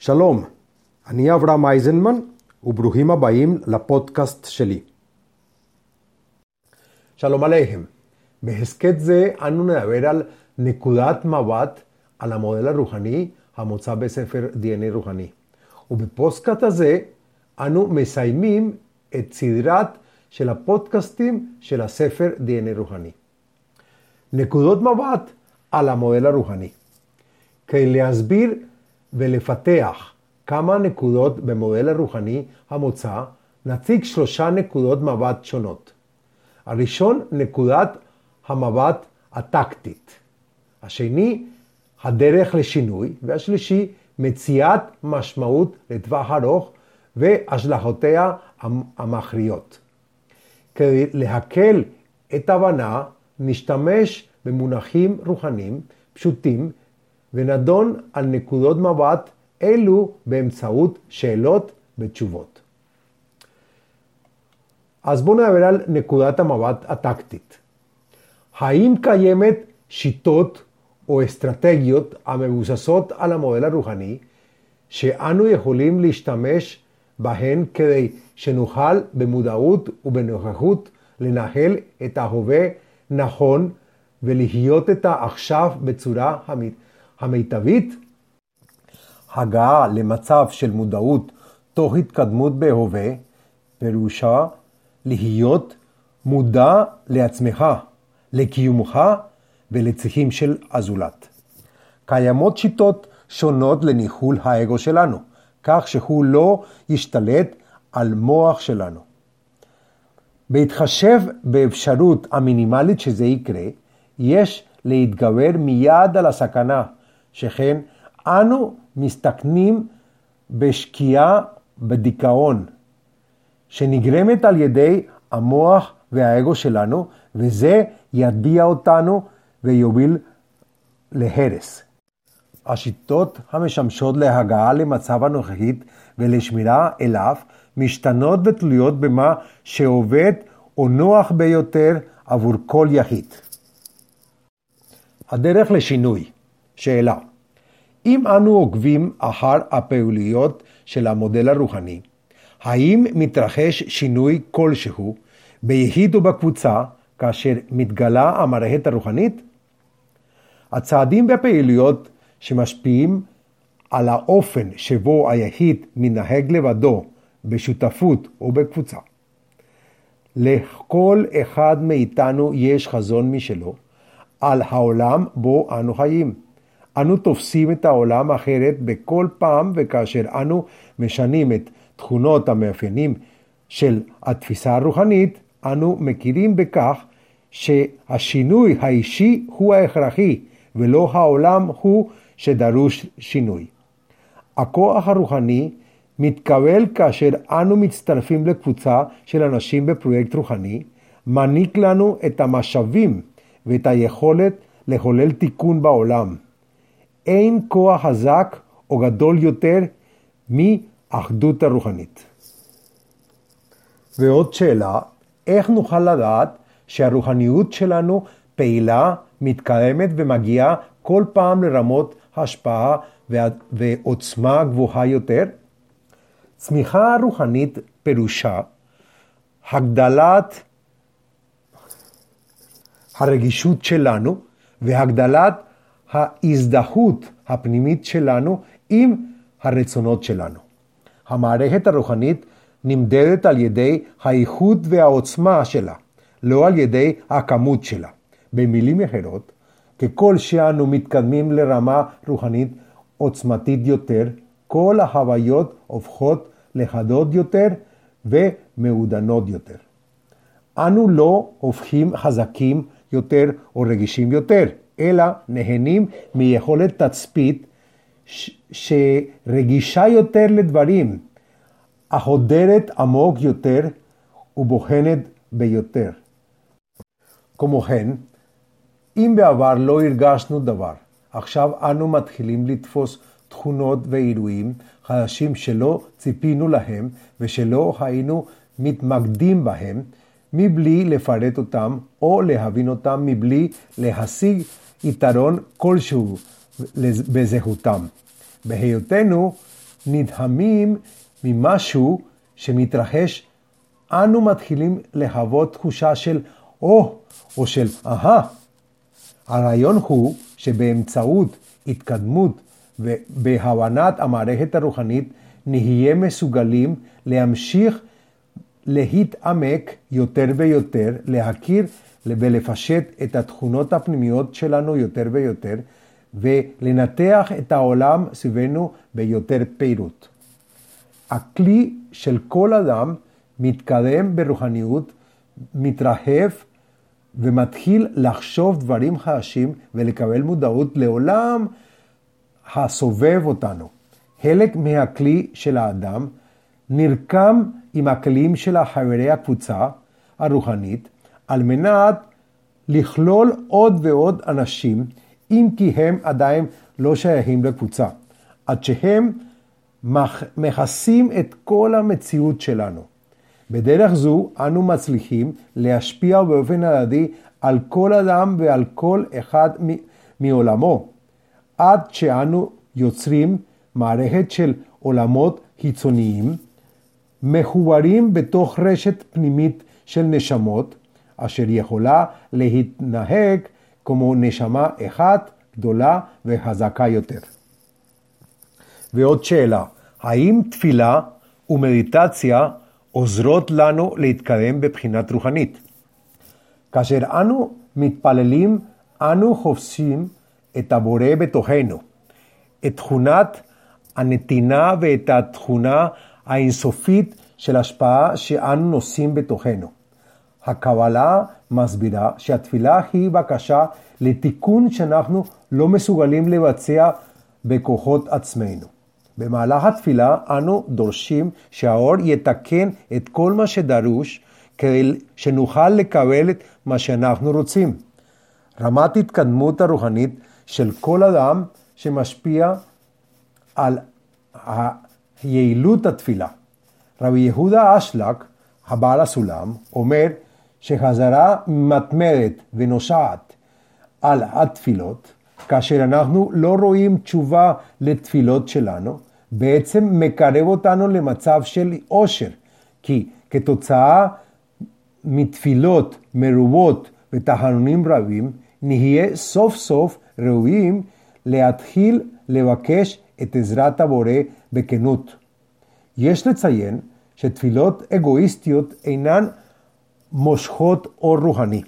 שלום, אני אברהם אייזנמן, וברוכים הבאים לפודקאסט שלי. שלום עליכם. בהסכת זה אנו נדבר על נקודות מבט על המודל הרוחני המוצע בספר DNA רוחני. ובפודקאסט הזה אנו מסיימים את סדרת של הפודקאסטים של הספר DNA רוחני. נקודות מבט על המודל הרוחני. כדי להסביר ולפתח כמה נקודות במודל הרוחני המוצע, נציג שלושה נקודות מבט שונות. הראשון, נקודת המבט הטקטית. השני, הדרך לשינוי. והשלישי, מציאת משמעות לטווח ארוך והשלכותיה המכריעות. כדי להקל את ההבנה, נשתמש במונחים רוחניים פשוטים ונדון על נקודות מבט אלו באמצעות שאלות ותשובות. אז בואו נדבר על נקודת המבט הטקטית. האם קיימת שיטות או אסטרטגיות המבוססות על המודל הרוחני, שאנו יכולים להשתמש בהן כדי שנוכל במודעות ובנוכחות לנהל את ההווה נכון ולהיות את העכשיו בצורה המיטבית? הגעה למצב של מודעות תוך התקדמות בהווה, פירושה להיות מודע לעצמך, לקיומך ולצרכים של הזולת. קיימות שיטות שונות לניהול האגו שלנו, כך שהוא לא ישתלט על מוח שלנו. בהתחשב באפשרות המינימלית שזה יקרה, יש להתגבר מיד על הסכנה, שכן אנו מסתכנים בשקיעה בדיכאון, שנגרמת על ידי המוח והאגו שלנו, וזה יטביע אותנו ויוביל להרס. השיטות המשמשות להגעה למצב הנוכחית ולשמירה אליו משתנות ותלויות במה שעובד או נוח ביותר עבור כל יחיד. הדרך לשינוי, שאלה אם אנו עוקבים אחר הפעוליות של המודל הרוחני, האם מתרחש שינוי כלשהו ביחיד או בקבוצה כאשר מתגלה המערכת הרוחנית? הצעדים והפעילויות שמשפיעים על האופן שבו היחיד מנהג לבדו, בשותפות או בקבוצה. לכל אחד מאיתנו יש חזון משלו על העולם בו אנו חיים. אנו תופסים את העולם אחרת בכל פעם וכאשר אנו משנים את תכונות המאפיינים של התפיסה הרוחנית, אנו מכירים בכך שהשינוי האישי הוא ההכרחי ולא העולם הוא שדרוש שינוי. הכוח הרוחני מתקבל כאשר אנו מצטרפים לקבוצה של אנשים בפרויקט רוחני, מעניק לנו את המשאבים ואת היכולת לחולל תיקון בעולם. אין כוח חזק או גדול יותר מאחדות הרוחנית. ועוד שאלה, איך נוכל לדעת שהרוחניות שלנו פעילה, מתקיימת ומגיעה כל פעם לרמות השפעה ועוצמה גבוהה יותר? צמיחה רוחנית פירושה הגדלת הרגישות שלנו והגדלת ההזדהות הפנימית שלנו עם הרצונות שלנו. המערכת הרוחנית נמדדת על ידי האיכות והעוצמה שלה, לא על ידי הכמות שלה. במילים אחרות, ככל שאנו מתקדמים לרמה רוחנית עוצמתית יותר, כל החוויות הופכות לחדות יותר ומעודנות יותר. אנו לא הופכים חזקים יותר או רגישים יותר, אלא נהנים מיכולת תצפית שרגישה יותר לדברים, החודרת עמוק יותר ובוחנת ביותר. כמו כן, אם בעבר לא הרגשנו דבר, עכשיו אנו מתחילים לתפוס תכונות ואירועים חדשים שלא ציפינו להם ושלא היינו מתמקדים בהם, מבלי לפרט אותם או להבין אותם מבלי להשיג יתרון כלשהו בזהותם. בהיותנו נדהמים ממשהו שמתרחש, אנו מתחילים להוות תחושה של או, או של אהה. הרעיון הוא שבאמצעות התקדמות ובהבנת המערכת הרוחנית נהיה מסוגלים להמשיך להתעמק יותר ויותר, להכיר ולפשט את התכונות הפנימיות שלנו יותר ויותר, ולנתח את העולם סביבנו ביותר פעילות. הכלי של כל אדם מתקדם ברוחניות, מתרחב ומתחיל לחשוב דברים חדשים ולקבל מודעות לעולם הסובב אותנו. חלק מהכלי של האדם נרקם עם הכלים של חברי הקבוצה הרוחנית על מנת לכלול עוד ועוד אנשים, אם כי הם עדיין לא שייכים לקבוצה, עד שהם מכסים את כל המציאות שלנו. בדרך זו אנו מצליחים להשפיע באופן הדדי על כל אדם ועל כל אחד מעולמו, עד שאנו יוצרים מערכת של עולמות חיצוניים, מחוברים בתוך רשת פנימית של נשמות, אשר יכולה להתנהג כמו נשמה אחת גדולה וחזקה יותר. ועוד שאלה, האם תפילה ומדיטציה עוזרות לנו להתקדם בבחינת רוחנית? כאשר אנו מתפללים, אנו חופשים את הבורא בתוכנו, את תכונת הנתינה ואת התכונה האינסופית של השפעה שאנו נושאים בתוכנו. הקבלה מסבירה שהתפילה היא בקשה לתיקון שאנחנו לא מסוגלים לבצע בכוחות עצמנו. במהלך התפילה אנו דורשים שהאור יתקן את כל מה שדרוש כדי שנוכל לקבל את מה שאנחנו רוצים. רמת התקדמות הרוחנית של כל אדם שמשפיע על יעילות התפילה. רבי יהודה אשלק, הבעל הסולם, אומר שחזרה מתמדת ונושעת על התפילות, כאשר אנחנו לא רואים תשובה לתפילות שלנו, בעצם מקרב אותנו למצב של עושר, כי כתוצאה מתפילות מרובות ותחנונים רבים, נהיה סוף סוף ראויים להתחיל לבקש את עזרת הבורא בכנות. יש לציין שתפילות אגואיסטיות אינן מושכות אור רוחני.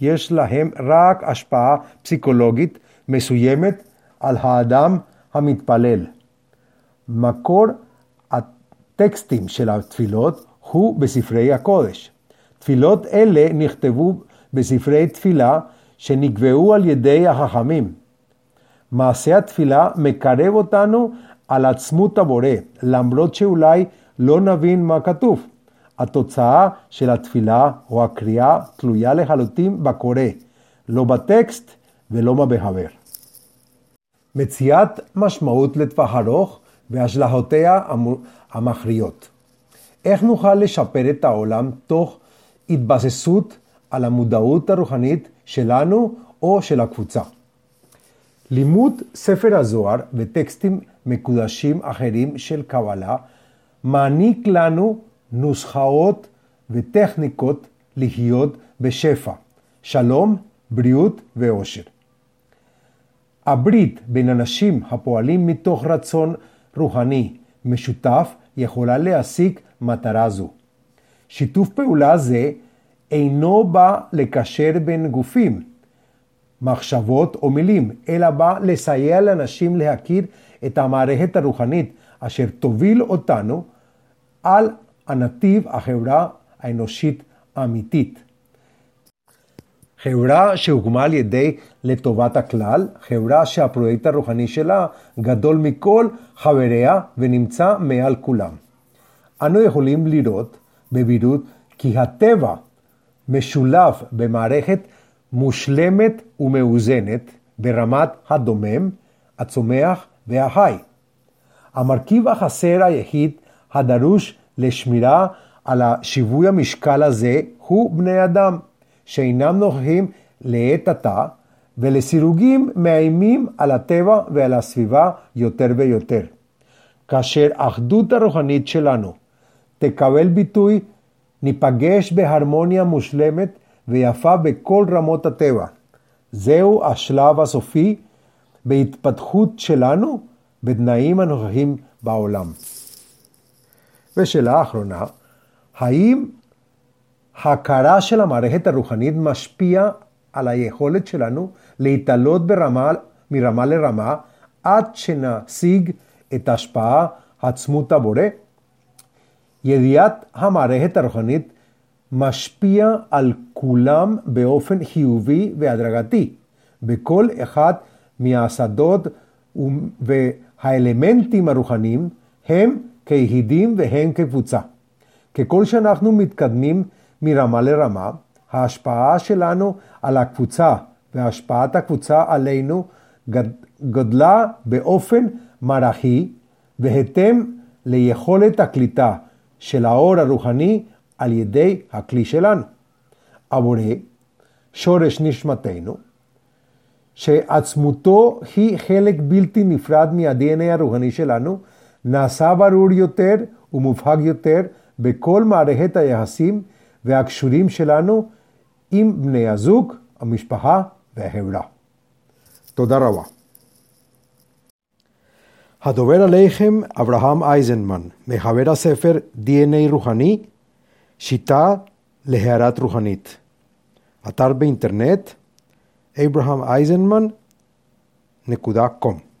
יש להם רק השפעה פסיכולוגית מסוימת על האדם המתפלל. מקור הטקסטים של התפילות הוא בספרי הקודש. תפילות אלה נכתבו בספרי תפילה שנקבעו על ידי החכמים. מעשה התפילה מקרב אותנו על עצמות הבורא, למרות שאולי לא נבין מה כתוב. התוצאה של התפילה או הקריאה תלויה לחלוטין בקורא, לא בטקסט ולא במחבר. מציאת משמעות לטווח ארוך והשלכותיה המכריעות. איך נוכל לשפר את העולם תוך התבססות על המודעות הרוחנית שלנו או של הקבוצה? לימוד ספר הזוהר וטקסטים מקודשים אחרים של קבלה מעניק לנו נוסחאות וטכניקות לחיות בשפע, שלום, בריאות ואושר. הברית בין אנשים הפועלים מתוך רצון רוחני משותף יכולה להשיג מטרה זו. שיתוף פעולה זה אינו בא לקשר בין גופים, מחשבות או מילים, אלא בא לסייע לאנשים להכיר את המערכת הרוחנית אשר תוביל אותנו על הנתיב החברה האנושית האמיתית. חברה שהוקמה על ידי לטובת הכלל, חברה שהפרויקט הרוחני שלה גדול מכל חבריה ונמצא מעל כולם. אנו יכולים לראות בבירות כי הטבע משולב במערכת מושלמת ומאוזנת ברמת הדומם, הצומח והחי. המרכיב החסר היחיד הדרוש לשמירה על השיווי המשקל הזה הוא בני אדם, שאינם נוכחים לעת עתה, ולסירוגים מאיימים על הטבע ועל הסביבה יותר ויותר. כאשר אחדות הרוחנית שלנו תקבל ביטוי, ניפגש בהרמוניה מושלמת ויפה בכל רמות הטבע. זהו השלב הסופי בהתפתחות שלנו בתנאים הנוכחים בעולם. ושאלה אחרונה, האם הכרה של המערכת הרוחנית משפיע על היכולת שלנו להתעלות ברמה, מרמה לרמה עד שנשיג את השפעה עצמות הבורא? ידיעת המערכת הרוחנית משפיע על כולם באופן חיובי והדרגתי, בכל אחד מהשדות והאלמנטים הרוחניים הם כיחידים והם כקבוצה. ככל שאנחנו מתקדמים מרמה לרמה, ההשפעה שלנו על הקבוצה והשפעת הקבוצה עלינו גדלה באופן מערכי בהתאם ליכולת הקליטה של האור הרוחני על ידי הכלי שלנו. הבורא, שורש נשמתנו, שעצמותו היא חלק בלתי נפרד מה-DNA הרוחני שלנו, נעשה ברור יותר ומובהק יותר בכל מערכת היחסים והקשורים שלנו עם בני הזוג, המשפחה והחברה. תודה רבה. הדובר עליכם אברהם אייזנמן, מחבר הספר DNA רוחני, Shita Leherat Ruhanit. Atarbe Internet, Abraham Eisenman, Nekuda.com.